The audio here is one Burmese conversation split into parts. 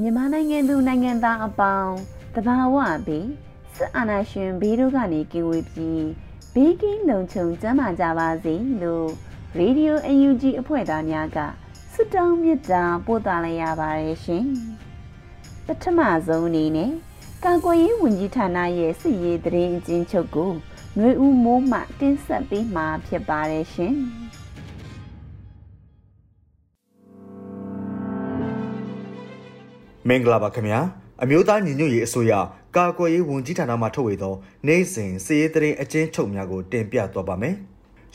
မြန်မာနိုင်ငံသူနိုင်ငံသားအပေါင်းတဘာဝပြီးစစ်အာဏာရှင်ဘေးတို့ကနေကင်းဝေးပြီးဘေးကင်းလုံခြုံကျန်းမာကြပါစေလို့ Radio UNG အဖွဲ့သားများကဆုတောင်းမေတ္တာပို့သလိုက်ရပါတယ်ရှင်။ပထမဆုံးအနေနဲ့ကာကွယ်ရေးဝန်ကြီးဌာနရဲ့စစ်ရေးတရင်အချင်းချုပ်ကိုຫນွေဦးမိုးမှတင်ဆက်ပေးမှာဖြစ်ပါတယ်ရှင်။ မင်္ဂလာပါခင်ဗျာအမျိုးသားညီညွတ်ရေးအစိုးရကာကွယ်ရေးဝန်ကြီးဌာနမှထုတ်ဝေသောနိုင်စဉ်စည်ရေးတရင်အချင်းချုပ်များကိုတင်ပြသွားပါမယ်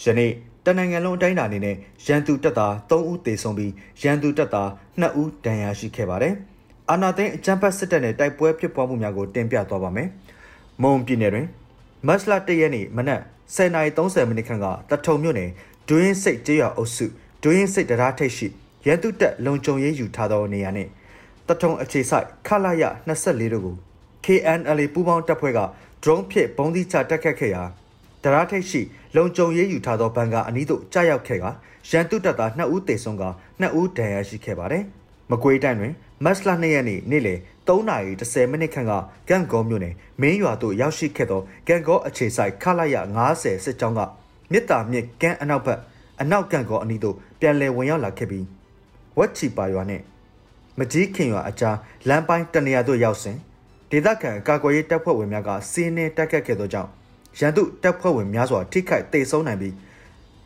ယနေ့တနိုင်ငံလုံးအတိုင်းအတာအနေနဲ့ရန်သူတပ်သား3ဦးသေဆုံးပြီးရန်သူတပ်သား2ဦးဒဏ်ရာရှိခဲ့ပါတယ်အာနာသိန်းအကြမ်းဖက်စစ်တပ်နဲ့တိုက်ပွဲဖြစ်ပွားမှုများကိုတင်ပြသွားပါမယ်မုံပြည်နယ်တွင်မတ်လ1ရက်နေ့မနက်10:30မိနစ်ခန့်ကတထုံမြို့နယ်ဒွင်းစိတ်ကျေးရွာအုပ်စုဒွင်းစိတ်တရားထိပ်ရှိရန်သူတပ်လုံခြုံရေးယူထားသောနေရာနှင့် တထုံအခြေဆိုင်ခလာရ24တို့ကို KNLA ပူးပေါင်းတပ်ဖွဲ့က drone ဖြင့်ပုံသီးချတက်ခတ်ခဲ့ရာဒရာထိတ်ရှိ လုံခြုံရေးယူထားသောဘန်ကာအနီးသို့ကြားရောက်ခဲ့ကရန်သူတပ်သား2ဦးသေဆုံးက2ဦးဒဏ်ရာရှိခဲ့ပါတယ်။မကွေးတိုင်းတွင်မတ်လ2ရက်နေ့နေ့လယ်3:30မိနစ်ခန့်ကကန့်ကောမြို့နယ်မင်းရွာသို့ရောက်ရှိခဲ့သောကန့်ကောအခြေဆိုင်ခလာရ90စစ်ကြောင်းကမြစ်တာမြစ်ကမ်းအနောက်ဘက်အနောက်ကန့်ကောအနီးသို့ပြန်လည်ဝင်ရောက်လာခဲ့ပြီးဝက်ချီပါရွာနှင့် မကြီးခင်ရွာအကြားလမ်းပိုင်းတနေရာသို့ရောက်စဉ်ဒေသခံကာကွယ်ရေးတပ်ဖွဲ့ဝင်များကစီးနှင်းတက်ခတ်ခဲ့သောကြောင့်ရန်သူတပ်ဖွဲ့ဝင်များစွာထိခိုက်ဒေဆုံးနိုင်ပြီး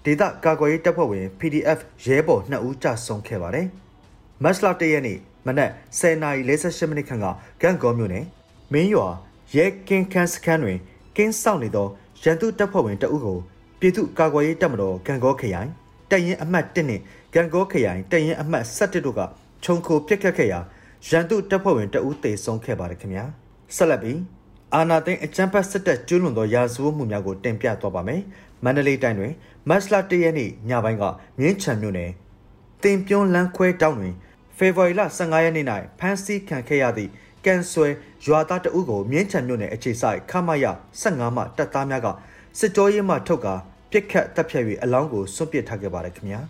ဒေသကာကွယ်ရေးတပ်ဖွဲ့ဝင် PDF ရဲဘော်2ဦးကြဆုံးခဲ့ပါတယ်။မတ်လ၁ရက်နေ့မနက်10:48မိနစ်ခန့်ကကန့်ကောမြို့နယ်မင်းရွာရဲကင်းခန်းစခန်းတွင်ကင်းဆောင်နေသောရန်သူတပ်ဖွဲ့ဝင်တအုပ်ကိုပြည်သူ့ကာကွယ်ရေးတပ်မတော်ကန့်ကောခရိုင်တပ်ရင်းအမှတ်1နှင့်ကန့်ကောခရိုင်တပ်ရင်းအမှတ်17တို့က ခြုံခိုပြက်ခတ်ခဲ့ရာရန်သူတပ်ဖွဲ့ဝင်တအုပ်သေဆုံးခဲ့ပါတယ်ခင်ဗျာဆက်လက်ပြီးအာနာသိန်းအကြမ်းဖက်စစ်တပ်ကျူးလွန်သောရာဇဝတ်မှုများကိုတင်ပြသွားပါမယ်မန္တလေးတိုင်းတွင်မတ်လ၁ရက်နေ့ညပိုင်းကမြင်းချံမြို့နယ်တင်ပြုံးလန်းခွဲတောင်းတွင်ဖေဖော်ဝါရီလ15ရက်နေ့၌ဖမ်းဆီးခံခဲ့ရသည့်ကန်ဆွဲရွာသားတအုပ်ကိုမြင်းချံမြို့နယ်အခြေဆိုင်ခမရ15မှတပ်သားများကစစ်ကြောရေးမှထုတ်ကာပြစ်ခတ်တပ်ဖြတ်၍အလောင်းကိုစွန့်ပစ်ထားခဲ့ပါတယ်ခင်ဗျာ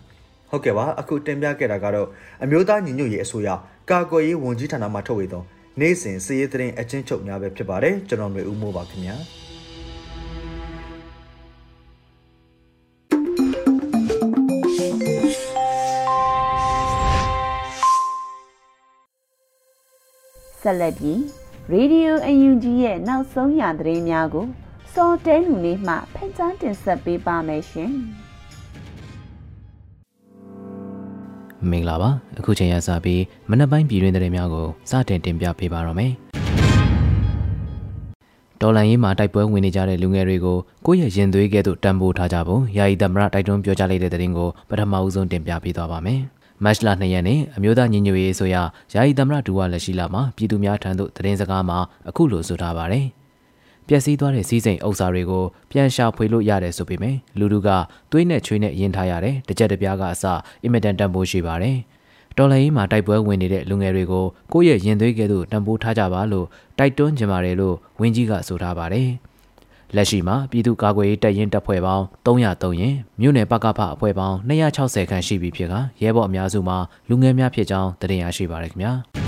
ဟုတ်ကဲ့ပါအခုတင်ပြခဲ့တာကတော့အမျိုးသားညီညွတ်ရေးအစိုးရကာကွယ်ရေးဝန်ကြီးဌာနမှထုတ်ဝေသောနေ့စဉ်စည်ရေးသတင်းအချင်းချုပ်များပဲဖြစ်ပါတယ်ကျွန်တော်မျိုးဦးမိုးပါခင်ဗျာဆက်လက်ပြီး Radio UNG ရဲ့နောက်ဆုံးရသတင်းများကိုစောတဲလူလေးမှဖန်ကြားတင်ဆက်ပေးပါမယ်ရှင်။ မင်္ဂလာပါအခုချိန်ရစပြီးမနက်ပိုင်းပြည်တွင်းသတင်းများကိုစတင်တင်ပြပေးပါရမယ်ဒေါ်လာရင်းမှာတိုက်ပွဲဝင်နေကြတဲ့လူငယ်တွေကိုကိုယ့်ရဲ့ရင်သွေးကဲ့သို့တံပိုးထားကြဖို့ယာယီသမရတိုက်တွန်းပြောကြားလိုက်တဲ့သတင်းကိုပထမဦးဆုံးတင်ပြပေးသွားပါမယ်မတ်လ2ရက်နေ့အမျိုးသားညီညွတ်ရေးဆိုရယာယီသမရဒူဝါလက်ရှိလာမှာပြည်သူများထံသို့သတင်းစကားမှာအခုလိုဆိုထားပါတယ် ပျက်စီးသွားတဲ့စီးစိမ်ဥစ္စာတွေကိုပြန်ရှာဖွေလို့ရတယ်ဆိုပေမဲ့လူလူကသွေးနဲ့ချွေးနဲ့ရင်ထားရတယ်တစ်ချက်တစ်ပြားကအစအင်မတန်တန်ဖိုးရှိပါတယ်တော်လိုင်းမှာတိုက်ပွဲဝင်နေတဲ့လူငယ်တွေကိုကိုယ့်ရဲ့ရင်သွေးကဲ့သို့တံပိုးထားကြပါလို့တိုက်တွန်းကြပါတယ်လို့ဝင်းကြီးကဆိုထားပါတယ်လက်ရှိမှာပြည်သူ့ကာကွယ်ရေးတပ်ရင်းတပ်ဖွဲ့ပေါင်း303ရင်မြို့နယ်ပကဖအဖွဲ့ပေါင်း260ခန့်ရှိပြီဖြစ်ကရဲဘော်အများစုမှာလူငယ်များဖြစ်ကြောင်းတင်ရရှိပါရခင်ဗျာ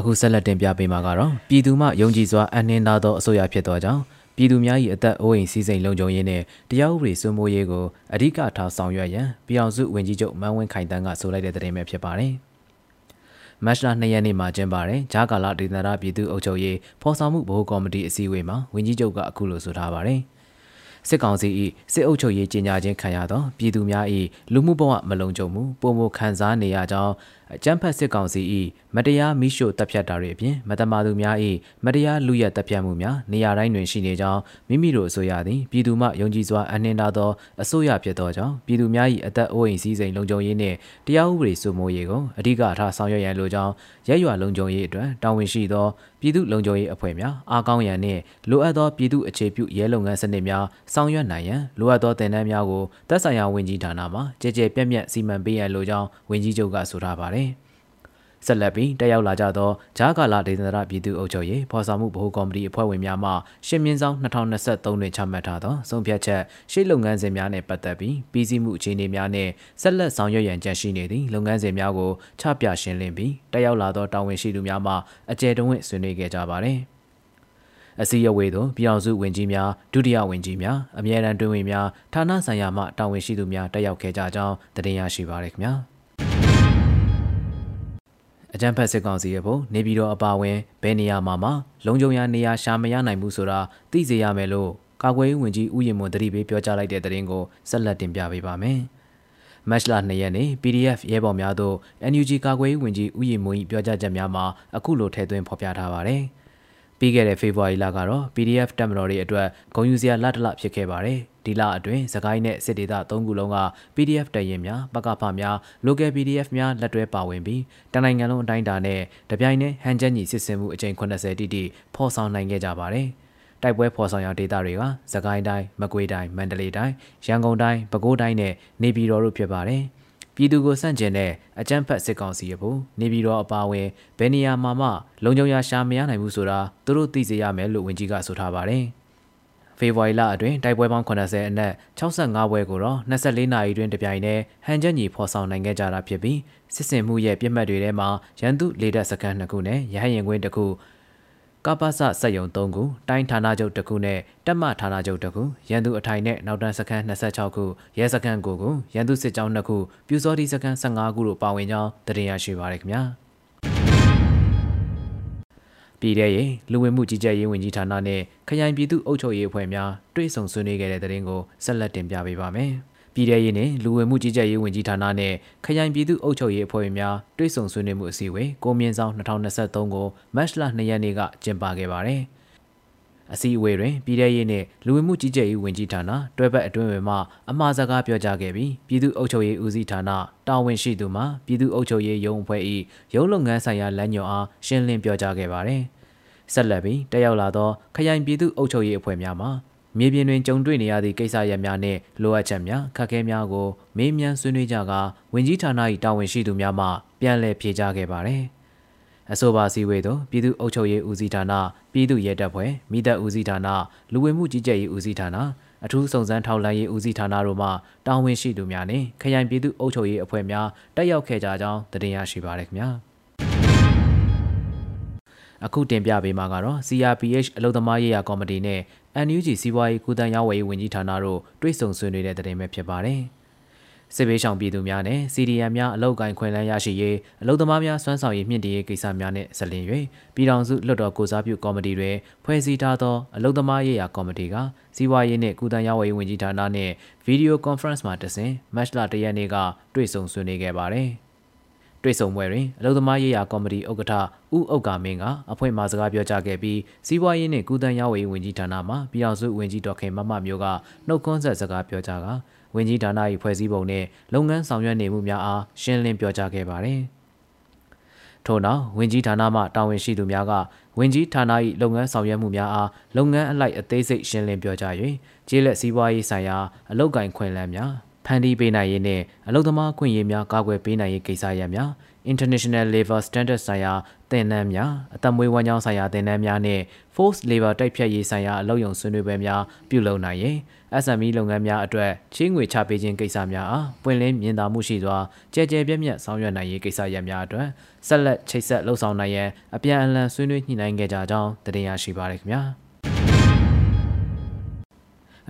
အခုဆက်လက်တင်ပြပေးမှာကတော့ပြည်သူမှယုံကြည်စွာအနှင်းသားသောအစိုးရဖြစ်သောကြောင့်ပပြည်သူများ၏အသက်အိုးအိမ်စီးစိမ်လုံခြုံရေးနှင့်တရားဥပဒေစိုးမိုးရေးကိုအဓိကထားဆောင်ရွက်ရန်ပြည်အောင်စုဝန်ကြီးချုပ်မန်းဝင်းခိုင်တန်းကဆိုလိုက်တဲ့သတင်းပဲဖြစ်ပါတယ်။မတ်လ2ရက်နေ့မှာကျင်းပတဲ့ဂျာကာလာဒေသနာပြည်သူ့အုပ်ချုပ်ရေးဖော်ဆောင်မှုဗဟိုကော်မတီအစည်းအဝေးမှာဝန်ကြီးချုပ်ကအခုလိုဆိုထားပါတယ်။စစ်ကောင်စီ၏စစ်အုပ်ချုပ်ရေးကြီးညာခြင်းခံရသောပြည်သူများ၏လူမှုဘဝမလုံခြုံမှုပုံမခံစားနေရကြောင်း အကြမ်းဖက်စစ်ကောင်စီ၏မတရားမိရှို့တပ်ဖြတ်တာတွေအပြင်မတမာသူများ၏မတရားလူရက်တပ်ဖြတ်မှုများနေရာတိုင်းတွင်ရှိနေကြောင်းမိမိတို့အစိုးရသည်ပြည်သူမှယုံကြည်စွာအနှင်းထားသောအစိုးရဖြစ်သောကြောင့်ပြည်သူများ၏အသက်အိုးအိမ်စည်းစိမ်လုံခြုံရေးနှင့်တရားဥပဒေစိုးမိုးရေးကိုအဓိကထားဆောင်ရွက်ရန်လိုကြောင်းရဲရွာလုံခြုံရေးအတွက်တာဝန်ရှိသောပြည်သူလုံခြုံရေးအဖွဲ့များအားကောင်းရန်နှင့်လိုအပ်သောပြည်သူအခြေပြုရဲလုပ်ငန်းစနစ်များဆောင်ရွက်နိုင်ရန်လိုအပ်သောတင်နန်းများကိုသက်ဆိုင်ရာဝန်ကြီးဌာနမှကြည်ကြဲပြည့်ပြည့်စီမံပေးရန်လိုကြောင်းဝန်ကြီးချုပ်ကဆိုထားပါတယ်။ဆက်လက်ပြီးတက်ရောက်လာကြသောဂျာကာလာဒေသနာပြည်သူ့အုပ်ချုပ်ရေးဖော်ဆောင်မှုဗဟိုကော်မတီအဖွဲ့ဝင်များမှရှင်းမြင့်ဆောင်2023တွင်ချမှတ်ထားသောဆုံးဖြတ်ချက်ရှေ့လုပ်ငန်းစဉ်များနှင့်ပတ်သက်ပြီးပြည်စည်းမှုအခြေအနေများနှင့်ဆက်လက်ဆောင်ရွက်ရန်ကြံရှိနေသည့်လုပ်ငန်းစဉ်များကိုချပြရှင်းလင်းပြီးတက်ရောက်လာသောတာဝန်ရှိသူများမှအကြံတဝင့်ဆွေးနွေးခဲ့ကြပါသည်အစည်းအဝေးသို့ပြည်အောင်စုဝင်ကြီးများဒုတိယဝင်ကြီးများအမြဲတမ်းတွင်ဝင်များဌာနဆိုင်ရာမှတာဝန်ရှိသူများတက်ရောက်ခဲ့ကြကြောင်းတင်ပြရရှိပါရခင်ဗျာ။ အကြံဖက်စစ်ကောင်စီရဲ့ဘုံနေပြည်တော်အပါဝင်ဘယ်နေရာမှာမှလုံခြုံရာနေရာရှာမရနိုင်ဘူးဆိုတာသိစေရမယ်လို့ကာကွယ်ရေးဝန်ကြီးဦးရင်မွန်တတိပေးပြောကြားလိုက်တဲ့သတင်းကိုဆက်လက်တင်ပြပေးပါမယ်။မတ်လ2ရက်နေ့ PDF ရဲဘော်များတို့ NUG ကာကွယ်ရေးဝန်ကြီးဦးရင်မွန်၏ပြောကြားချက်များမှာအခုလိုထည့်သွင်းဖော်ပြထားပါတယ်။ပြီးခဲ့တဲ့ဖေဖော်ဝါရီလကတော့ PDF တက်မတော်တွေအတွက်ဂုံယူစရာလတ်တလဖြစ်ခဲ့ပါတယ်။ ဒီလအတွင်းစကိုင်းနဲ့စစ်ဒေသ၃ခုလုံးက PDF တရင်များပကဖများ local PDF များလက်တွဲပါဝင်ပြီးတနိုင်ငံလုံးအတိုင်းအတာနဲ့တပြိုင်နက်ဟန်ချက်ညီစစ်ဆင်မှုအကြိမ်80တိတိဖော်ဆောင်နိုင်ခဲ့ကြပါတယ်။တိုက်ပွဲဖော်ဆောင်ရာဒေသတွေကစကိုင်းတိုင်းမကွေးတိုင်းမန္တလေးတိုင်းရန်ကုန်တိုင်းပဲခူးတိုင်းနဲ့နေပြည်တော်တို့ဖြစ်ပါတယ်။ပြည်သူကိုစန့်ကျင်တဲ့အကြမ်းဖက်စစ်ကောင်စီရဖို့နေပြည်တော်အပါအဝင်ဘယ်နေရာမှာမှလုံခြုံရာရှာမရနိုင်ဘူးဆိုတာသူတို့သိစေရမယ်လို့ဝန်ကြီးကဆိုထားပါတယ်။ ဖေဖော်ဝါရီလအတွင်းတိုက်ပွဲပေါင်း80အနက်65ပွဲကိုတော့24နာရီတွင်တပြိုင်တည်းဟန်ချက်ညီဖော်ဆောင်နိုင်ခဲ့ကြတာဖြစ်ပြီးစစ်စင်မှုရဲ့ပြစ်မှတ်တွေထဲမှာရန်သူလေတပ်စခန်း2ခုနဲ့ရဟရင်ကွင်း1ခုကပ္ပစစက်ယုံ3ခုတိုင်းဌာနချုပ်1ခုနဲ့တက်မဌာနချုပ်1ခုရန်သူအထိုင်နဲ့နောက်တန်းစခန်း26ခုရဲစခန်း9ခုရန်သူစစ်ကြောင်း2ခုပြူစောတိစခန်း15ခုတို့ပါဝင်ကြောင်းတင်ရရှိပါရခင်ဗျာ ပြည်ထရေးလူဝင်မှုကြီးကြပ်ရေးဝန်ကြီးဌာနနဲ့ခရိုင်ပြည်သူ့အုပ်ချုပ်ရေးအဖွဲ့များတွဲဆုံဆွေးနွေးခဲ့တဲ့တဲ့ရင်ကိုဆက်လက်တင်ပြပေးပါမယ်။ပြည်ထရေးနဲ့လူဝင်မှုကြီးကြပ်ရေးဝန်ကြီးဌာနနဲ့ခရိုင်ပြည်သူ့အုပ်ချုပ်ရေးအဖွဲ့များတွဲဆုံဆွေးနွေးမှုအစည်းအဝေးကိုမြင့်ဆောင်2023ကိုမတ်လ2ရက်နေ့ကကျင်းပခဲ့ပါတယ်။ အစည်းအဝေးတွင်ပြည်ထရေးနဲ့လူဝင်မှုကြီးကြပ်ရေးဝန်ကြီးဌာနတွဲဘက်အတွင်းဝင်မှအမှားစကားပြောကြားခဲ့ပြီးပြည်သူ့အုပ်ချုပ်ရေးဦးစီးဌာနတာဝန်ရှိသူမှပြည်သူ့အုပ်ချုပ်ရေးရုံးအဖွဲ့၏ရုံးလုပ်ငန်းဆိုင်ရာလမ်းညွှန်အားရှင်းလင်းပြောကြားခဲ့ပါတယ်။ဆက်လက်ပြီးတက်ရောက်လာသောခရိုင်ပြည်သူ့အုပ်ချုပ်ရေးအဖွဲ့များမှမြေပြင်တွင်ကြုံတွေ့နေရသည့်ကိစ္စရပ်များနှင့်လိုအပ်ချက်များခက်ခဲများကိုမေးမြန်းဆွေးနွေးကြကာဝင်ကြီးဌာန၏တာဝန်ရှိသူများမှပြန်လည်ဖြေကြားခဲ့ပါသည် အဆိုပါစည်းဝေးသို့ပြည်သူ့အုပ်ချုပ်ရေးဦးစီးဌာနပြည်သူ့ရဲတပ်ဖွဲ့မိသက်ဦးစီးဌာနလူဝင်မှုကြီးကြပ်ရေးဦးစီးဌာနအထူးစုံစမ်းထောက်လှမ်းရေးဦးစီးဌာနတို့မှတာဝန်ရှိသူများနှင့်ခရိုင်ပြည်သူ့အုပ်ချုပ်ရေးအဖွဲ့များတက်ရောက်ခဲ့ကြကြောင်းတင်ပြရရှိပါရခင်ဗျာအခုတင်ပြပေးမှာကတော့ CRPH အလုံသမားရေးရာကော်မတီနဲ့ NUG စီးပွားရေးကုသရေးဝယ်ရေးဝန်ကြီးဌာနတို့တွဲဆုံဆွေးနွေးတဲ့တဲ့တင်ပဲဖြစ်ပါတယ်။ စစ်ဘေးရှောင်ပြည်သူများနဲ့ CDM များအလောက်ကိုင်းခွင့်လန်းရရှိရေးအလုံသမားများစွမ်းဆောင်ရည်မြင့်တင်ရေးကိစ္စများနဲ့ဆက်လင်း၍ပြည်ထောင်စုလွှတ်တော်ကိုစားပြုကော်မတီတွင်ဖွဲ့စည်းထားသောအလုံသမားရေးရာကော်မတီကစီးပွားရေးနှင့်ကုသရေးဝယ်ရေးဝန်ကြီးဌာနနှင့်ဗီဒီယိုကွန်ဖရင့်မှာတစဉ်မတ်လ၁ရက်နေ့ကတွေ့ဆုံဆွေးနွေးခဲ့ပါတယ်။တွေ့ဆုံပွဲတွင်အလုံသမားရေးရာကော်မတီဥက္ကဋ္ဌဦးဥက္ကာမင်းကအဖွင့်မှာစကားပြောကြားခဲ့ပြီးစီးပွားရေးနှင့်ကုသရေးဝန်ကြီးဌာနမှပြည်အောင်စုဝန်ကြီးဒေါက်ခင်မမမျိုးကနှုတ်ခွန်းဆက်စကားပြောကြားက ဝန်ကြီးဌာန၏ဖွဲ့စည်းပုံနှင့်လုပ်ငန်းဆောင်ရွက်နေမှုများအားရှင်းလင်းပြောကြားခဲ့ပါသည်ထို့နောက်ဝင်ကြီးဌာနမှတာဝန်ရှိသူများကဝင်ကြီးဌာန၏လုပ်ငန်းဆောင်ရွက်မှုများအားလုပ်ငန်းအလိုက်အသေးစိတ်ရှင်းလင်းပြောကြား၍ကျေးလက်စည်းပွားရေးဆိုင်ရာအလုပ်ကိုင်ခွင့်လန်းများဖန်တီးပေးနိုင်ရေးနဲ့အလုပ်သမားခွင့်ရေးများကာကွယ်ပေးနိုင်ရေးကိစ္စရပ်များ International Labor Standards ဆိုင်ရာသင်တန်းများအသက်မွေးဝမ်းကြောင်းဆိုင်ရာသင်တန်းများနဲ့ Forced Labor တိုက်ဖြတ်ရေးဆိုင်ရာအလုပ်ရုံဆွေးနွေးပွဲများပြုလုပ်နိုင်ရင် SME လုပ်ငန်းများအတွက်ချေးငွေချပေးခြင်းကိစ္စများအားပွင့်လင်းမြင်သာမှုရှိစွာကြဲကြဲပြည့်ပြည့်ဆောင်ရွက်နိုင်ရေးကိစ္စရပ်များအတွက်ဆက်လက်ချိတ်ဆက်လှုပ်ဆောင်နိုင်ရန်အပြန်အလှန်ဆွေးနွေးညှိနှိုင်းခဲ့ကြကြောင်းတင်ပြရရှိပါရခင်ဗျာ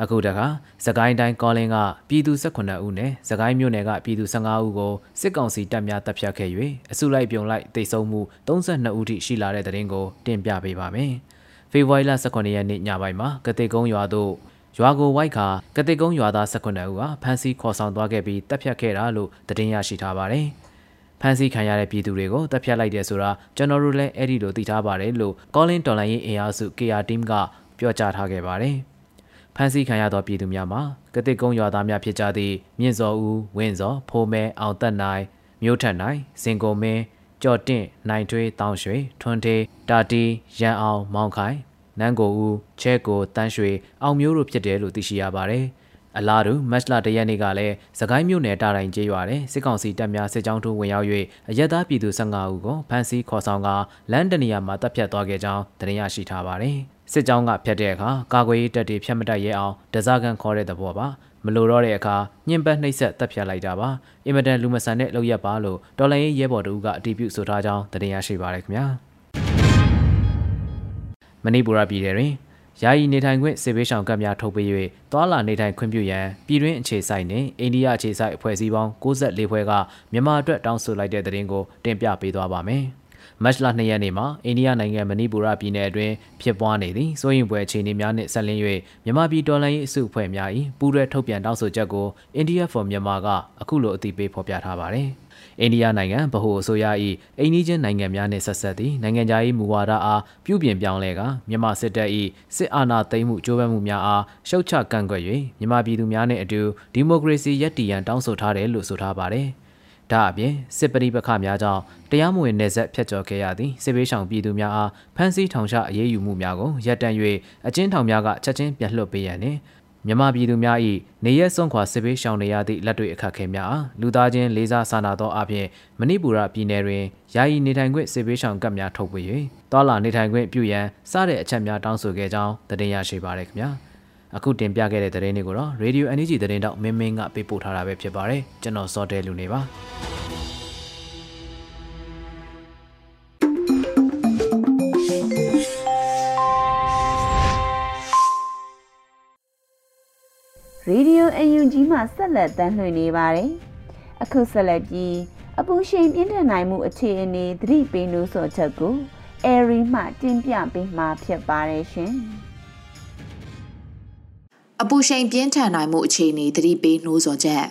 အခုတခါစကိုင်းတိုင်းကောလင်းကပြည်သူ18ဦးနဲ့စကိုင်းမြို့နယ်ကပြည်သူ15ဦးကိုစစ်ကောင်စီတပ်များတပ်ဖြတ်ခဲ့၍အစုလိုက်ပြုံလိုက်တိတ်ဆုံးမှု32ဦးထိရှိလာတဲ့တဲ့ရင်ကိုတင်ပြပေးပါမယ်။ဖေဖော်ဝါရီလ18ရက်နေ့ညပိုင်းမှာကတိကုန်းရွာသို့ ရွာကိုဝိုက်ခါကတိကုန်းရွာသား18ဦးကဖမ်းဆီးခေါ်ဆောင်သွားခဲ့ပြီးတပ်ဖြတ်ခဲ့တာလို့သတင်းရရှိထားပါတယ်။ဖမ်းဆီးခံရတဲ့ပြည်သူတွေကိုတပ်ဖြတ်လိုက်တယ်ဆိုတာကျွန်တော်တို့လည်းအဲ့ဒီလိုသိထားပါတယ်လို့ကောလင်းတော်လိုင်းရေးအင်အားစု KR team ကပြောကြားထားခဲ့ပါတယ်။ဖမ်းဆီးခံရသောပြည်သူများမှာကတိကုန်းရွာသားများဖြစ်ကြသည့်မြင့်စောဦးဝင်းစောဖိုးမဲအောင်သက်နိုင်မြို့ထက်နိုင်စင်ကုန်မင်းကြော်တင့်နိုင်ထွေးတောင်ရွှေထွန်းထေးတာတီရန်အောင်မောင်ခိုင် နန်းကိုဦးချဲကိုတန်းရွှေအောင်မျိုးတို့ဖြစ်တယ်လို့သိရှိရပါတယ်။အလားတူမတ်လတရက်နေ့ကလည်းစကိုင်းမြို့နယ်တာတိုင်ကျေးရွာတဲ့စစ်ကောင်စီတပ်များစစ်ကြောင်းထိုးဝင်ရောက်၍အရက်သားပြည်သူ15ဦးကိုဖမ်းဆီးခေါ်ဆောင်ကလမ်းတနေရာမှာတပ်ဖြတ်သွားခဲ့ကြောင်းသတင်းရရှိထားပါတယ်။စစ်ကြောင်းကဖြတ်တဲ့အခါကာကွယ်ရေးတပ်တွေဖြတ်မတိုက်ရဲအောင်ဒဇာကန်ခေါ်တဲ့သဘောပါမလိုတော့တဲ့အခါညှဉ်းပန်းနှိပ်စက်တပ်ဖြတ်လိုက်တာပါအင်မတန်လူမဆန်တဲ့လောက်ရက်ပါလို့တော်လိုင်းရေးရဲဘော်တို့ကအတည်ပြုဆိုထားကြောင်းသတင်းရရှိပါရခင်ဗျာ မဏိပူရပြည်နယ်တွင်ယာယီနေထိုင်ခွင့်စေဘေးရှောင်ကပ်များထုတ်ပေး၍သွာလာနေထိုင်ခွင့်ပြုရန်ပြည်တွင်းအခြေစိုက်နှင့်အိန္ဒိယအခြေစိုက်အဖွဲ့အစည်းပေါင်း64ဖွဲ့ကမြန်မာအတွက်တောင်းဆိုလိုက်တဲ့သတင်းကိုတင်ပြပေးသွားပါမယ်။မတ်လ2ရက်နေ့မှာအိန္ဒိယနိုင်ငံမဏိပူရပြည်နယ်အတွင်းဖြစ်ပွားနေသည့်စိုးရင်ပွဲအခြေအနေများနှင့်ဆက်လင်း၍မြန်မာပြည်တော်လှန်ရေးအစုအဖွဲ့များ၏ပူးရဲထုတ်ပြန်တောင်းဆိုချက်ကို India for Myanmar ကအခုလိုအသိပေးဖော်ပြထားပါတယ်။ အိန္ဒိယနိုင်ငံဗဟိုအစိုးရ၏အိန္ဒိချင်းနိုင်ငံများနှင့်ဆက်ဆက်သည့်နိုင်ငံခြားရေးမူဝါဒအားပြုပြင်ပြောင်းလဲကမြန်မာစစ်တပ်၏စစ်အာဏာသိမ်းမှုကြိုးပမ်းမှုများအားရှုတ်ချကန့်ကွက်၍မြန်မာပြည်သူများနှင့်အတူဒီမိုကရေစီရည်တည်ရန်တောင်းဆိုထားတယ်လို့ဆိုထားပါတယ်။ဒါအပြင်စစ်ပရိပခများကြောင့်တရားမဝင်နေဆက်ဖျက်ကျော်ခဲ့ရသည့်စစ်ဘေးရှောင်ပြည်သူများအားဖမ်းဆီးထောင်ချအရေးယူမှုများကိုရပ်တန့်၍အကျဉ်းထောင်များကချက်ချင်းပြန်လွှတ်ပေးရန်နှင့် မြန်မာပြည်သူများ၏နေရက်ဆုံးခွာစစ်ဘေးရှောင်နေရသည့်လက်တွေ့အခက်အခဲများအားလူသားချင်းလေးစားစာနာသောအပြင်မဏိပူရပြည်နယ်တွင်ယာယီနေထိုင်ခွင့်စစ်ဘေးရှောင်ကပ်များထုတ်ပေး၍တောလာနေထိုင်ခွင့်ပြုရန်စတဲ့အချက်များတောင်းဆိုခဲ့ကြောင်းတင်ပြရရှိပါရခင်ဗျာ။အခုတင်ပြခဲ့တဲ့သတင်းတွေကိုတော့ Radio NUG သတင်းတောက်မင်းမင်းကပေးပို့ထားတာပဲဖြစ်ပါတယ်ကျွန်တော်စောတဲလူနေပါ အယူကြီးမှဆက်လက်တမ်းလှည့်နေပါတယ်။အခုဆက်လက်ပြီးအပူရှိန်ပြင်းထန်နိုင်မှုအခြေအနေသတိပေးလို့ဆိုချက်ကိုအဲရီမှတင်ပြပေးမှာဖြစ်ပါတယ်ရှင်။အပူရှိန်ပြင်းထန်နိုင်မှုအခြေအနေသတိပေးနှိုးဆော်ချက်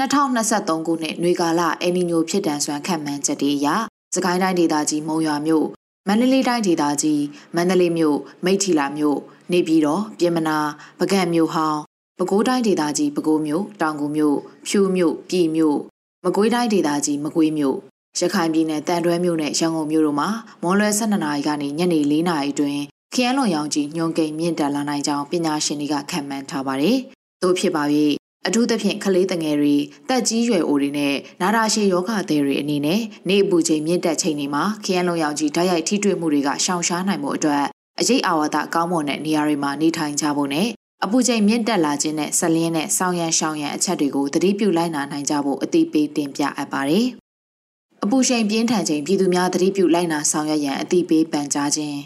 2023ခုနှစ်နွေကာလအယ်နီညိုဖြစ်တန်စွမ်းခန့်မှန်းချက်တွေအရစကိုင်းတိုင်းဒေသကြီးမုံရွာမြို့မန္တလေးတိုင်းဒေသကြီးမန္တလေးမြို့မိထီလာမြို့နေပြည်တော်ပြင်မနာပကံမြို့ဟောင်း ပဲခူးတိုင်းဒေသကြီးပဲခူးမြို့တောင်ကူမြို့ဖြူမြို့ပြည်မြို့မကွေးတိုင်းဒေသကြီးမကွေးမြို့ရခိုင်ပြည်နယ်တန်တွဲမြို့နဲ့ရန်ကုန်မြို့တို့မှာမွန်လွယ်12နာရီကနေညနေ4နာရီအတွင်းခရမ်းလွန်ရောင်ကြီးညွန်ကိန်မြင့်တက်လာနိုင်ကြောင်းပညာရှင်တွေကခန့်မှန်းထားပါတယ်။သို့ဖြစ်ပါ၍အထူးသဖြင့်ကလေးတငယ်တွေတက်ကြီးရွယ်အိုတွေနဲ့နာတာရှည်ယောဂသည်တွေအနေနဲ့နေအပူချိန်မြင့်တက်ချိန်တွေမှာခရမ်းလွန်ရောင်ကြီးဓာတ်ရိုက်ထိတွေ့မှုတွေကရှောင်ရှားနိုင်မှုအတွက်အရေးအာဝါဒကောင်းမွန်တဲ့နေရာတွေမှာနေထိုင်ကြဖို့နဲ့ အပူချိန်မြင့်တက်လာခြင်းနဲ့ဆက်လင်းတဲ့ဆောင်းရံရှောင်းရံအချက်တွေကိုသတိပြုလိုက်နာနိုင်ကြဖို့အသိပေးတင်ပြအပ်ပါတယ်။အပူချိန်ပြင်းထန်ချိန်ပြည်သူများသတိပြုလိုက်နာဆောင်ရွက်ရန်အသိပေးပန်ကြားခြင်း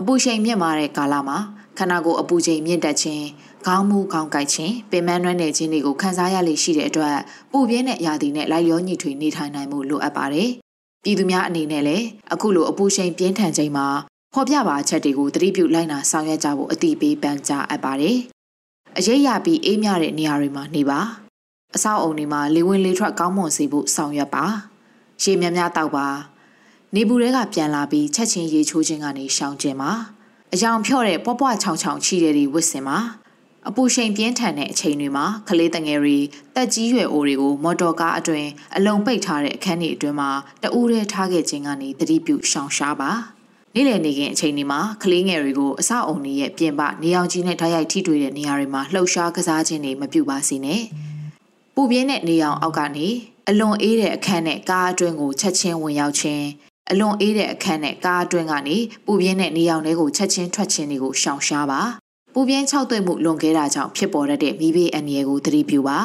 အပူချိန်မြင့်မာတဲ့ကာလမှာခန္ဓာကိုယ်အပူချိန်မြင့်တက်ခြင်းခေါင်းမူခေါင်းကိုက်ခြင်းပင်မနှွမ်းနယ်ခြင်းတွေကိုခံစားရလေရှိတဲ့အတွက်ပူပြင်းတဲ့ရာသီနဲ့လိုက်လျောညီထွေနေထိုင်နိုင်မှုလိုအပ်ပါတယ်။ပြည်သူများအနေနဲ့လည်းအခုလိုအပူချိန်ပြင်းထန်ချိန်မှာ ဖော်ပြပါချက်တွေကိုသတိပြုလိုက်နာဆောင်ရွက်ကြဖို့အတိပေးပန်ကြားအပ်ပါတယ်။အရေးရပြီးအေးမြတဲ့နေရာတွေမှာနေပါ။အဆောက်အုံတွေမှာလေဝင်လေထွက်ကောင်းမွန်စေဖို့ဆောင်ရွက်ပါ။ရေများများတောက်ပါ။နေဘူးတွေကပြန်လာပြီးချက်ချင်းရေချိုးခြင်းကနေရှောင်ကျင်ပါအယောင်ဖြော့တဲ့ပွားပွားချောင်ချောင်ချီတဲ့တွေဝစ်စင်ပါအပူချိန်ပြင်းထန်တဲ့အချိန်တွေမှာကလေးတငယ်တွေတက်ကြီးရွယ်အိုတွေကိုမော်တော်ကားအတွင်အလုံးပိတ်ထားတဲ့အခန်းတွေအတွင်းမှာတအူးရဲထားခဲ့ခြင်းကနေသတိပြုရှောင်ရှားပါ နေ့လည်နေခင်အချိန်ဒီမှာကလေးငယ်တွေကိုအဆောက်အုံတွေရဲ့ပြင်ပနေအောင်ကြီးနဲ့ဓာတ်ရိုက်ထိတွေ့တဲ့နေရာတွေမှာလှုပ်ရှားကစားခြင်းတွေမပြုပါစေနဲ့ပူပြင်းတဲ့နေအောင်အောက်ကနေအလွန်အေးတဲ့အခန်းနဲ့ကားအတွင်းကိုချက်ချင်းဝင်ရောက်ခြင်းအလွန်အေးတဲ့အခန်းနဲ့ကားအတွင်းကနေပူပြင်းတဲ့နေရောင်တွေကိုချက်ချင်းထွက်ချင်းတွေကိုရှောင်ရှားပါပူပြင်း၆သွေ့မှုလွန်ခဲ့တာကြောင့်ဖြစ်ပေါ်တဲ့မိဘေးအန္တရာယ်ကိုသတိပြုပါ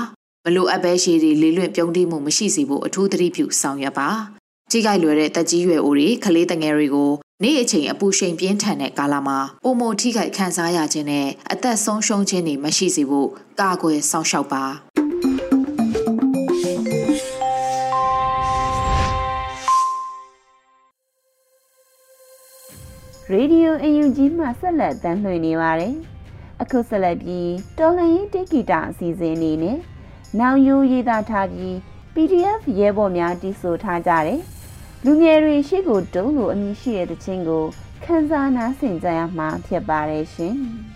မလိုအပ်ပဲရှည်တွေလေးလွင့်ပြုံးတိမှုမရှိစေဖို့အထူးသတိပြုဆောင်ရွက်ပါ ကြီးကြိုက်လွယ်တဲ့တက်ကြီးရွယ်အိုတွေကလေးတငယ်တွေကိုနေ့အချိန်အပူချိန်ပြင်းထန်တဲ့ကာလမှာပုံမထိခိုက်ခံစားရခြင်းနဲ့အသက်ဆုံးရှုံးခြင်းတွေမရှိစေဖို့ကာကွယ်စောင့်ရှောက်ပါရေဒီယိုအယူကြီးမှဆက်လက်တမ်းလွှင့်နေပါတယ်။အခုဆက်လက်ပြီးတော်လှန်ရေးတိဂီတာအစီအစဉ်အနေနဲ့နောင်ယူရေးသားထားပြီး PDF ရဲဘော်များတီးဆိုထားကြတယ်။ လူငယ်တွေရှိကိုတုံးလို့အမည်ရှိတဲ့တခြင်းကိုခန်းစားနားဆင်ကြရမှာဖြစ်ပါတယ်ရှင်။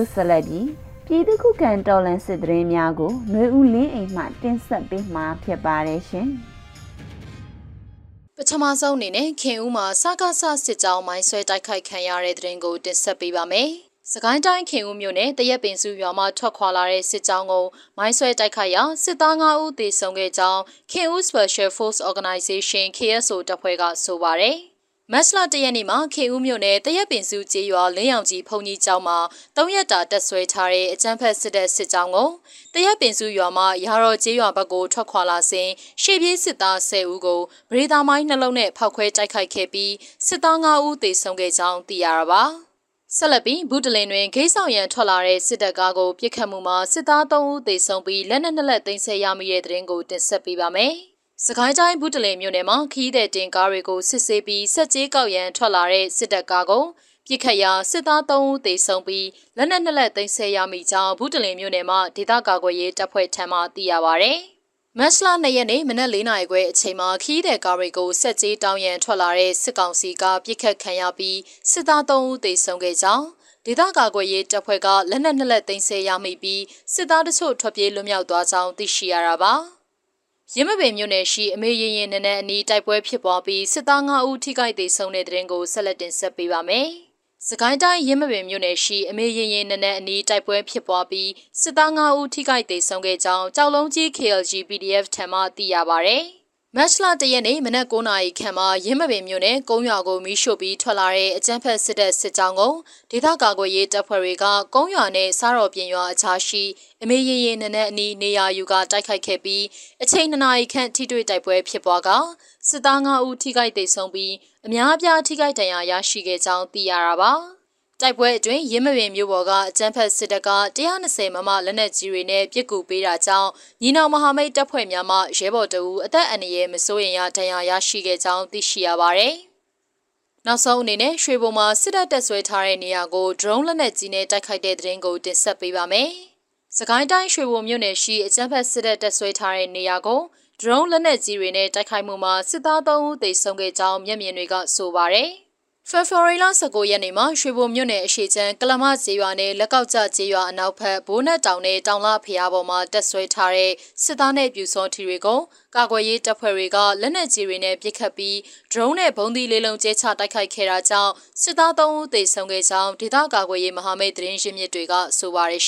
အခုဆက်လက်ပြီးပြည်သူ့ခုခံတော်လှန်စစ်တရင်များကိုຫນွေဦးလင်းအိမ်မှတင်ဆက်ပေးမှာဖြစ်ပါတယ်ရှင်ပထမဆုံးအနေနဲ့ခင်ဦးမှာစကားဆစစ်ကြောင်းမိုင်းဆွဲတိုက်ခိုက်ခံရတဲ့တဲ့ရင်ကိုတင်ဆက်ပေးပါမယ်။စကိုင်းတိုင်းခင်ဦးမြို့နယ်တရက်ပင်စုရွာမှာထွက်ခွာလာတဲ့စစ်ကြောင်းကိုမိုင်းဆွဲတိုက်ခိုက်ရာစစ်သား9ဦးသေဆုံးခဲ့ကြောင်းခင်ဦး Special Force Organization KSO တပ်ဖွဲ့ကဆိုပါတယ်။ မတ်လတရက်နေ့မှာခေဦးမြို့နယ်တရက်ပင်စုကျေးရွာလင်းရောင်ကြီးဖုန်ကြီးကျောင်းမှာ၃ရက်တာတက်ဆွဲထားတဲ့အကြမ်းဖက်စစ်တပ်စစ်ကြောင်းကိုတရက်ပင်စုရွာမှာရာတော်ကျေးရွာဘက်ကိုထွက်ခွာလာစဉ်ရှေ့ပြေးစစ်သား10ဦးကိုဗရေတာမိုင်းနှလုံးနဲ့ဖောက်ခွဲတိုက်ခိုက်ခဲ့ပြီးစစ်သား9ဦးသေဆုံးခဲ့ကြောင်းသိရတာပါဆက်လက်ပြီးဘူးတလင်တွင်ဂိတ်ဆောင်ရန်ထွက်လာတဲ့စစ်တပ်ကားကိုပြစ်ခတ်မှုမှာစစ်သား3ဦးသေဆုံးပြီးလက်နက်နှစ်လက်သိမ်းဆည်းရမိတဲ့တဲ့ရင်ကိုတင်ဆက်ပေးပါမယ်။ စကိုင်းတိုင်းဘူးတလင်မြို့နယ်မှာခီးတဲ့တင်ကားတွေကိုစစ်ဆေးပြီးစက်ကြီးကောက်ရန်ထွက်လာတဲ့စစ်တပ်ကားကိုပြစ်ခတ်ရာစစ်သား3ဦးသေဆုံးပြီးလက်နက်နှစ်လက်သိမ်းဆည်းရမိကြောင်းဘူးတလင်မြို့နယ်မှာဒေသကာကွယ်ရေးတပ်ဖွဲ့ထံမှသိရပါဗျ။မတ်လ2ရက်နေ့မနက်4နာရီခွဲအချိန်မှာခီးတဲ့ကားတွေကိုဆက်ကြီးတောင်းရန်ထွက်လာတဲ့စစ်ကောင်စီကပြစ်ခတ်ခံရပြီးစစ်သား3ဦးသေဆုံးခဲ့ကြောင်းဒေသကာကွယ်ရေးတပ်ဖွဲ့ကလက်နက်နှစ်လက်သိမ်းဆည်းရမိပြီးစစ်သားတချို့ထွက်ပြေးလွတ်မြောက်သွားကြောင်းသိရှိရတာပါ။ ရင်းမပင်မြို့နယ်ရှိအမေရင်ရင်နန်းနန်းအနီးတိုက်ပွဲဖြစ်ပွားပြီးစစ်သား9ဦးထိခိုက်သေဆုံးတဲ့တဲ့ရင်ကိုဆက်လက်တင်ဆက်ပေးပါမယ်။စကိုင်းတိုင်းရင်းမပင်မြို့နယ်ရှိအမေရင်ရင်နနက်အနီးတိုက်ပွဲဖြစ်ပွားပြီးစစ်သား9ဦးထိခိုက်ဒေဆုံးခဲ့ကြောင်းကြောက်လုံးကြီး KLG PDF ထံမှသိရပါဗျ။ မတ်လတရက်နေ့မနက်9:00နာရီခန့်မှာရင်းမပင်မြို့နယ်ကုန်းရွာကိုမီးရှို့ပြီးထွက်လာတဲ့အကြမ်းဖက်စစ်တပ်စစ်ကြောင်းကိုဒေသကာကွယ်ရေးတပ်ဖွဲ့တွေကကုန်းရွာနဲ့စားတော်ပြင်ရွာအခြားရှိအမေရင်ရင်နနက်အနီးနေရာယူကတိုက်ခိုက်ခဲ့ပြီးအချိန်2နာရီခန့်ထိတွေ့တိုက်ပွဲဖြစ်ပွားကစစ်သား9ဦးထိခိုက်ဒေဆုံးပြီးအများအပြားထိခိုက်ဒဏ်ရာရရှိခဲ့ကြောင်းသိရတာပါ။ တိုက်ပွဲအတွင်းရင်းမပင်မြို့ပေါ်ကအကြမ်းဖက်စစ်တပ်က120မမလက်နက်ကြီးတွေနဲ့ပစ်ကူပေးတာကြောင့်ညီနောင်မဟာမိတ်တပ်ဖွဲ့များမှရဲဘော်တအူအသက်အန္တရာယ်မစိုးရိမ်ရဒဏ်ရာရရှိခဲ့ကြောင်းသိရှိရပါတယ်။နောက်ဆုံးအနေနဲ့ရွှေဘုံမှာစစ်တပ်တပ်ဆွဲထားတဲ့နေရာကို drone လက်နက်ကြီးနဲ့တိုက်ခိုက်တဲ့တဲ့ရင်ကိုတင်ဆက်ပေးပါမယ်။စကိုင်းတိုင်းရွှေဘုံမြို့နယ်ရှိအကြမ်းဖက်စစ်တပ်တပ်ဆွဲထားတဲ့နေရာကို drone လက်နက်ကြီးတွေနဲ့တိုက်ခိုက်မှုမှာစစ်သား3ဦးသေဆုံးခဲ့ကြောင်းမျက်မြင်တွေကဆိုပါတယ်။ ဖေဖော်ဝါရီလ19ရက်နေ့မှာရွှေဘုံမြို့နယ်အရှိချမ်းကလမကျေးရွာနဲ့လက်ကောက်ကျကျေးရွာအနောက်ဘက်ဘိုးနက်တောင်နဲ့တောင်လဖျားပေါ်မှာတက်ဆွဲထားတဲ့စစ်သားနဲ့ပြူစောထီတွေကိုကာကွယ်ရေးတပ်ဖွဲ့တွေကလက်နက်ကြီးတွေနဲ့ပစ်ခတ်ပြီး drone နဲ့ဘုံသီးလေးလုံးကျဲချတိုက်ခိုက်ခဲ့တာကြောင့်စစ်သား3ဦးသေဆုံးခဲ့ကြောင်းဒေသကာကွယ်ရေးမဟာမိတ်သတင်းရင်းမြစ်တွေကဆိုပါတယ်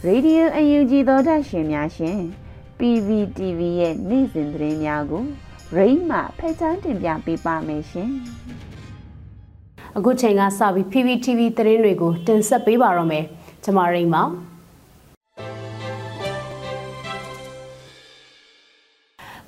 ရှင်။ Radio UNG သောတာရှင်များရှင် PVTV ရဲ့နေ့စဉ်သတင်းများကိုရိမ့်မှဖက်ချန်းတင်ပြပေးပါမယ်ရှင်။အခုချိန်ကစပြီး PVTV သတင်းတွေကိုတင်ဆက်ပေးပါတော့မယ်။ကျွန်မရိမ့်ပါ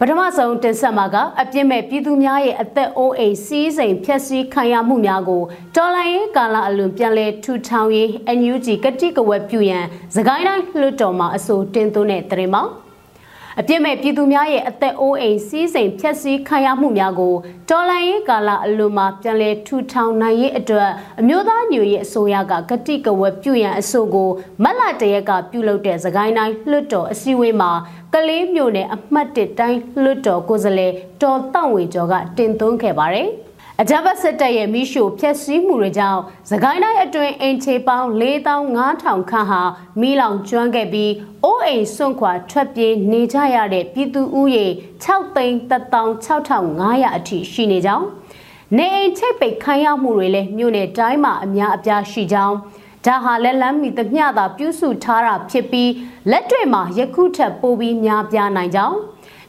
ပထမဆုံးတင်ဆက်မှာကအပြစ်မဲ့ပြည်သူများရဲ့အသက်အိုးအိမ်စီးစိမ်ဖျက်ဆီးခံရမှုများကိုတော်လှန်ရေးကာလအလွန်ပြန်လည်ထူထောင်ရေး NUG ကတိကဝတ်ပြုရန်သခိုင်းတိုင်းလွှတ်တော်မှာအဆိုတင်သွင်းတဲ့သတင်းပါ အပြစ်မဲ့ပြည်သူများရဲ့အသက်အိုးအိမ်စီးစိမ်ဖျက်ဆီးခံရမှုများကိုတော်လှန်ရေးကာလအလွန်မှာပြန်လည်ထူထောင်နိုင်ရေးအတွက်အမျိုးသားညွရေးအစိုးရကဂတိကဝတ်ပြုရန်အဆိုကိုမတ်လတရက်ကပြုလုပ်တဲ့သခိုင်းတိုင်းလွှတ်တော်အစည်းအဝေးမှာကလေးမျိုးနယ်အမှတ်1တိုင်းလွှတ်တော်ကိုယ်စားလှယ်တော်တောင့်ဝေကျော်ကတင်သွင်းခဲ့ပါတယ်။ အကြမ်းဖက်စစ်တပ်ရဲ့မိရှို့ဖျက်ဆီးမှုတွေကြောင့်သခိုင်းတိုင်းအတွင်းအင်ချေပေါင်း4500ခန့်ဟာမိလောင်ကျွမ်းခဲ့ပြီးအိုးအိမ်စွန့်ခွာထွက်ပြေးနေကြရတဲ့ပြည်သူဦးရေ6သိန်း16500အထိရှိနေကြောင်းနေအိမ်ချိတ်ပိတ်ခံရမှုတွေလည်းမြို့နယ်တိုင်းမှာအများအပြားရှိကြောင်းဒါဟာလက်လန်းမီသမျှသာပြုစုထားတာဖြစ်ပြီးလက်တွေ့မှာယခုထက်ပိုပြီးများပြားနိုင်ကြောင်း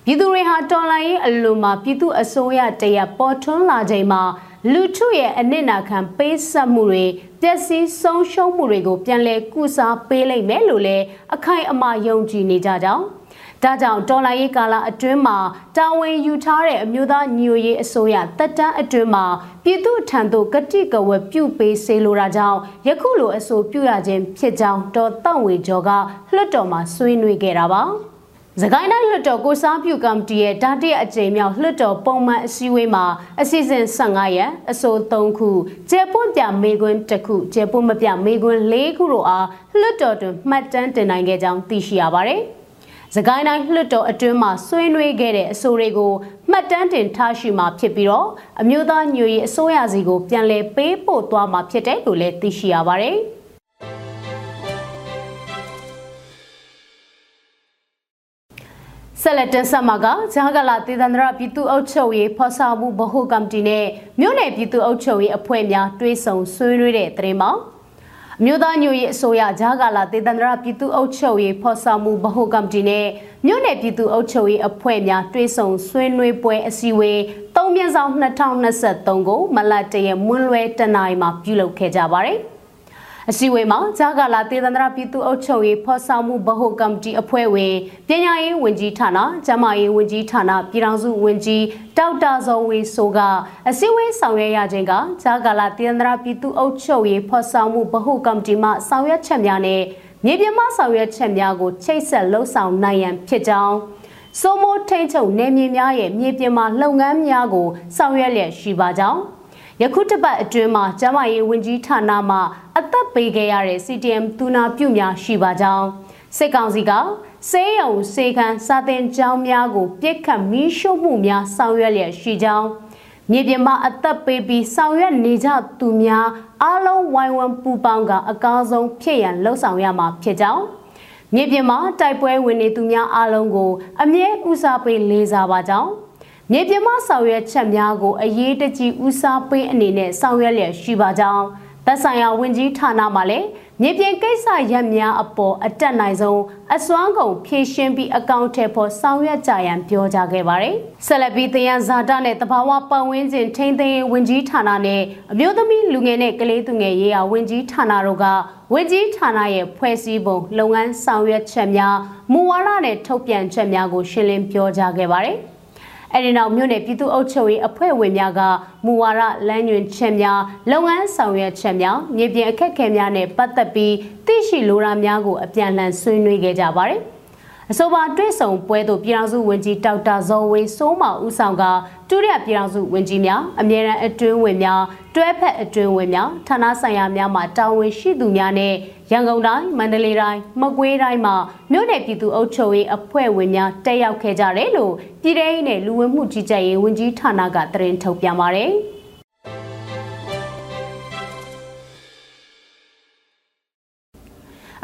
ပြည်သူတွေဟာတော်လှန်ရေးအလွန်မှာပြည်သူအစိုးရတရပေါ်ထွန်းလာချိန်မှာလူထုရဲ့အနစ်နာခံပေးဆက်မှုတွေပျက်စီးဆုံးရှုံးမှုတွေကိုပြန်လည်ကုစားပေးလိုက်မယ်လို့လည်းအခိုင်အမာယုံကြည်နေကြကြောင်းဒါကြောင့်တော်လိုင်းရေးကာလအတွင်းမှာတာဝန်ယူထားတဲ့အမျိုးသားညီညွတ်ရေးအစိုးရတက်တန်းအတွင်းမှာပြည်သူထံသို့ကတိကဝတ်ပြုပေးစေလိုတာကြောင့်ယခုလိုအဆိုပြုရခြင်းဖြစ်ကြောင်းတော်တောင့်ဝေကျော်ကလွှတ်တော်မှာဆွေးနွေးခဲ့တာပါ။။ သခိုင်းတိုင်းလွှတ်တော်ကိုစားပြုကော်မတီရဲ့ဓာတိအကြိမ်မြောက်လွှတ်တော်ပုံမှန်အစည်းအဝေးမှာအစီအစဉ်15ရက်အဆို3ခုကျေပွန့်ပြမေကွန်း1ခုကျေပွန့်မပြမေကွန်း4ခုတို့အားလွှတ်တော်တွင်မှတ်တမ်းတင်နိုင်ခဲ့ကြောင်းသိရှိရပါတယ်။စကိုင်းတိုင်းလွှတ်တော်အတွင်းမှာဆွေးနွေးခဲ့တဲ့အဆိုတွေကိုမှတ်တမ်းတင်ထားရှိမှာဖြစ်ပြီးတော့အမျိုးသားညွေရေးအစိုးရစီကိုပြန်လည်ပေးပို့သွားမှာဖြစ်တယ်လို့လည်းသိရှိရပါတယ်။ ဆက်လက်တင်ဆက်မှာကဂျာဂလာတေသန္တရပြည်သူ့အုပ်ချုပ်ရေးဖော်ဆောင်မှုဗဟိုကော်မတီနဲ့မြို့နယ်ပြည်သူ့အုပ်ချုပ်ရေးအဖွဲ့များတွဲဆုံဆွေးနွေးတဲ့သတင်းမှာမြို့သားညွရေးအစိုးရဂျာဂလာတေသန္တရပြည်သူ့အုပ်ချုပ်ရေးဖော်ဆောင်မှုဗဟိုကော်မတီနဲ့မြို့နယ်ပြည်သူ့အုပ်ချုပ်ရေးအဖွဲ့များတွဲဆုံဆွေးနွေးပွဲအစည်းအဝေး၃မြင့်ဆောင်2023ကိုမလတ်တရမွန်းလွဲတနင်္လာရီမှာပြုလုပ်ခဲ့ကြပါတယ်။ အစည်းအဝေးမှာဂျာကာလာတေသန္တရပြည်သူ့အုပ်ချုပ်ရေးဖော်ဆောင်မှုဗဟိုကော်မတီအဖွဲ့ဝင်ပညာရေးဝန်ကြီးဌာန၊ကျန်းမာရေးဝန်ကြီးဌာနပြည်ထောင်စုဝန်ကြီးဒေါက်တာဇော်ဝေဆိုကအစည်းအဝေးဆောင်ရွက်ရခြင်းကဂျာကာလာတေသန္တရပြည်သူ့အုပ်ချုပ်ရေးဖော်ဆောင်မှုဗဟိုကော်မတီမှဆောင်ရွက်ချက်များနဲ့မြေပြင်မှဆောင်ရွက်ချက်များကိုချိတ်ဆက်လှုပ်ဆောင်နိုင်ရန်ဖြစ်ကြောင်းစိုးမိုးထိန်ချုပ်နယ်မြေများရဲ့မြေပြင်မှာလုပ်ငန်းများကိုဆောင်ရွက်လျက်ရှိပါကြောင်း ယခုတစ်ပတ်အတွင်းမှာကျမရေးဝန်ကြီးဌာနမှအသက်ပေးခဲ့ရတဲ့ CTM သူနာပြုများရှိပါကြောင်းစစ်ကောင်စီကစေးရုံစေခန်းစာတင်ကျောင်းများကိုပြစ်ခတ်မီးရှို့မှုများဆောင်ရွက်လျက်ရှိကြောင်းမြေပြင်မှာအသက်ပေးပြီးဆောင်ရွက်နေကြသူများအားလုံးဝိုင်းဝန်းပူးပေါင်းကအကောင်းဆုံးဖြစ်ရန်လှုံ့ဆော်ရမှာဖြစ်ကြောင်းမြေပြင်မှာတိုက်ပွဲဝင်နေသူများအားလုံးကို အမြဲဦးစားပေးလေးစားပါကြောင်း မြေပြင်မှာဆောင်ရွက်ချက်များကိုအရေးတကြီးဦးစားပေးအနေနဲ့ဆောင်ရွက်လျက်ရှိပါကြောင်းသက်ဆိုင်ရာဝန်ကြီးဌာနမှလည်းမြေပြင်ကိစ္စရပ်များအပေါ်အတက်နိုင်ဆုံးအစွမ်းကုန်ဖြည့်ရှင်းပြီးအကောင့်ထဲပေါ်ဆောင်ရွက်ကြရန်ပြောကြားခဲ့ပါတယ်။ဆက်လက်ပြီးတယံဇာတာနဲ့တဘာဝပတ်ဝန်းကျင်ထိန်းသိမ်းရေးဝန်ကြီးဌာနနဲ့အမျိုးသမီးလူငယ်နဲ့ကလေးသူငယ်ရေးရာဝန်ကြီးဌာနတို့ကဝန်ကြီးဌာနရဲ့ဖွဲ့စည်းပုံလုပ်ငန်းဆောင်ရွက်ချက်များမူဝါဒနဲ့ထုတ်ပြန်ချက်များကိုရှင်းလင်းပြောကြားခဲ့ပါတယ်။ အဲဒီနောက်မြို့နယ်ပြည်သူ့အုပ်ချုပ်ရေးအဖွဲ့ဝင်များကမူဝါဒလမ်းညွှန်ချက်များလုပ်ငန်းဆောင်ရွက်ချက်များမြေပြင်အခက်အခဲများနဲ့ပတ်သက်ပြီးသိရှိလိုတာများကိုအပြန်အလှန်ဆွေးနွေးခဲ့ကြပါတယ်။အဆိုပါတွဲဆောင်ပွဲသို့ပြည်ထောင်စုဝန်ကြီးဒေါက်တာဇော်ဝင်းစိုးမောင်ဦးဆောင်ကတူရပြည်ထောင်စုဝန်ကြီးများအမြဲတမ်းအတွင်းဝင်များတွဲဖက်အတွင်းဝင်များဌာနဆိုင်ရာများမှတာဝန်ရှိသူများနဲ့ ရန်ကုန်တိုင်းမန္တလေးတိုင်းမကွေးတိုင်းမှာမြို့နယ်ပြည်သူ့အုပ်ချုပ်ရေးအဖွဲ့ဝင်များတက်ရောက်ခဲ့ကြတယ်လို့ပြည်ထောင်စုနဲ့လူဝင်မှုကြီးကြပ်ရေးဝန်ကြီးဌာနကသတင်းထုတ်ပြန်ပါတယ်။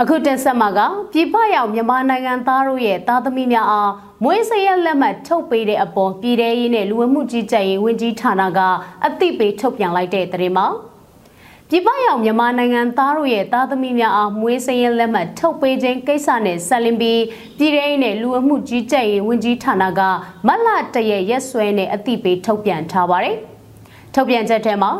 အခုတင်ဆက်မှာကပြည်ပရောက်မြန်မာနိုင်ငံသားတို့ရဲ့သားသမီးများအားမွေးစရက်လက်မှတ်ထုတ်ပေးတဲ့အပေါ်ပြည်ထရေးနဲ့လူဝမှုကြီးကြပ်ရေးဝန်ကြီးဌာနကအသိပေးထုတ်ပြန်လိုက်တဲ့သတင်းမှာ ပြည်ပရောက်မြန်မာနိုင်ငံသားတို့ရဲ့သားသမီးများအားမွေးစရင်လက်မှတ်ထုတ်ပေးခြင်းကိစ္စနဲ့ဆက်လင်းပြီးပြည်ထောင်နဲ့လူဝမှုကြီးကြပ်ရေးဝန်ကြီးဌာနကမတ်လတရရက်စွဲနဲ့အသိပေးထုတ်ပြန်ထားပါတယ်။ ထုတ်ပြန်ချက်ထဲမှာ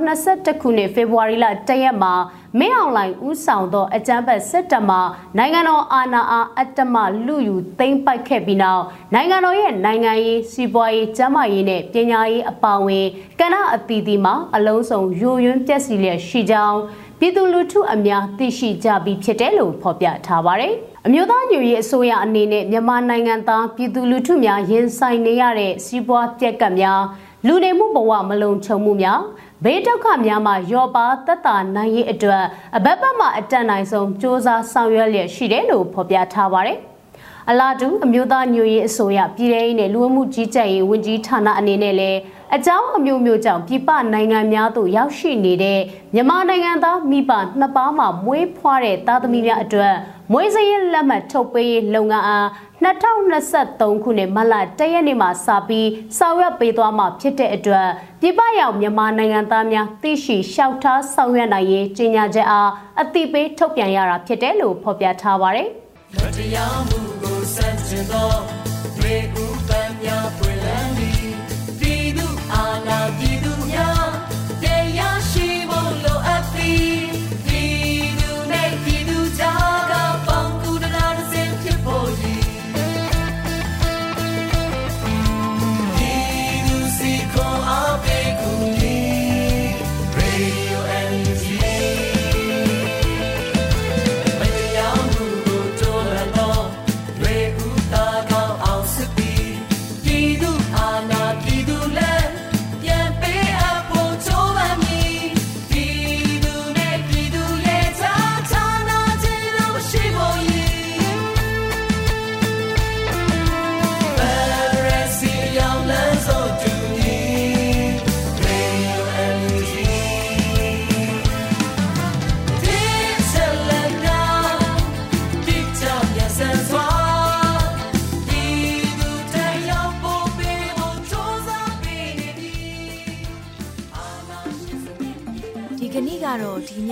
2021ခုနှစ်ဖေဖော်ဝါရီလ1ရက်မှာမင်းအောင်လှိုင်ဦးဆောင်သောအကြမ်းဖက်စစ်တပ်မှနိုင်ငံတော်အာဏာအားအတ္တမလူယူသိမ်းပိုက်ခဲ့ပြီးနောက်နိုင်ငံတော်ရဲ့နိုင်ငံရေးစီးပွားရေးကျန်းမာရေးနဲ့ပညာရေးအပါအဝင်ကဏ္ဍအသီးသီးမှာအလုံးစုံယိုယွင်းပျက်စီးလျက်ရှိကြောင်းပြည်သူလူထုအများသိရှိကြပြီးဖြစ်တယ်လို့ဖော်ပြထားပါတယ်။အမျိုးသားညွရေးအစိုးရအနေနဲ့မြန်မာနိုင်ငံသားပြည်သူလူထုများရင်ဆိုင်နေရတဲ့စီးပွားပြက်ကတ်များ လူနေမှုဘဝမလုံခြုံမှုများဘေးဒုက္ခများမှရောပါသက်သာနိုင်ရေးအတွက်အဘက်ဘက်မှအတတ်နိုင်ဆုံးစ조사ဆောင်ရွက်လျက်ရှိတယ်လို့ဖော်ပြထားပါတယ်။အလားတူအမျိုးသားညွရေးအစိုးရပြည်ထောင်စုနဲ့လူဝမှုကြီးကြပ်ရေးဝန်ကြီးဌာနအနေနဲ့လည်းအကြောင်းအမျိုးမျိုးကြောင့်ပြည်ပနိုင်ငံများသို့ရောက်ရှိနေတဲ့မြန်မာနိုင်ငံသားမိဘနှစ်ပါးမှမွေးဖွားတဲ့သားသမီးများအတွက် မွေးစရင်လက်မှတ်ထုတ်ပေးရေးလုပ်ငန်းအား2023ခုနှစ်မလတရက်နေ့မှာစပြီးဆောင်ရွက်ပေးသွားမှာဖြစ်တဲ့အတွက်ပြည်ပရောက်မြန်မာနိုင်ငံသားများသိရှိလျှောက်ထားဆောင်ရွက်နိုင်ရေးကြေညာချက်အားအသိပေးထုတ်ပြန်ရတာဖြစ်တယ်လို့ဖော်ပြထားပါတယ်။မတရားမှုကိုစန့်ကျင်သော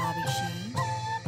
ါပြီရှင်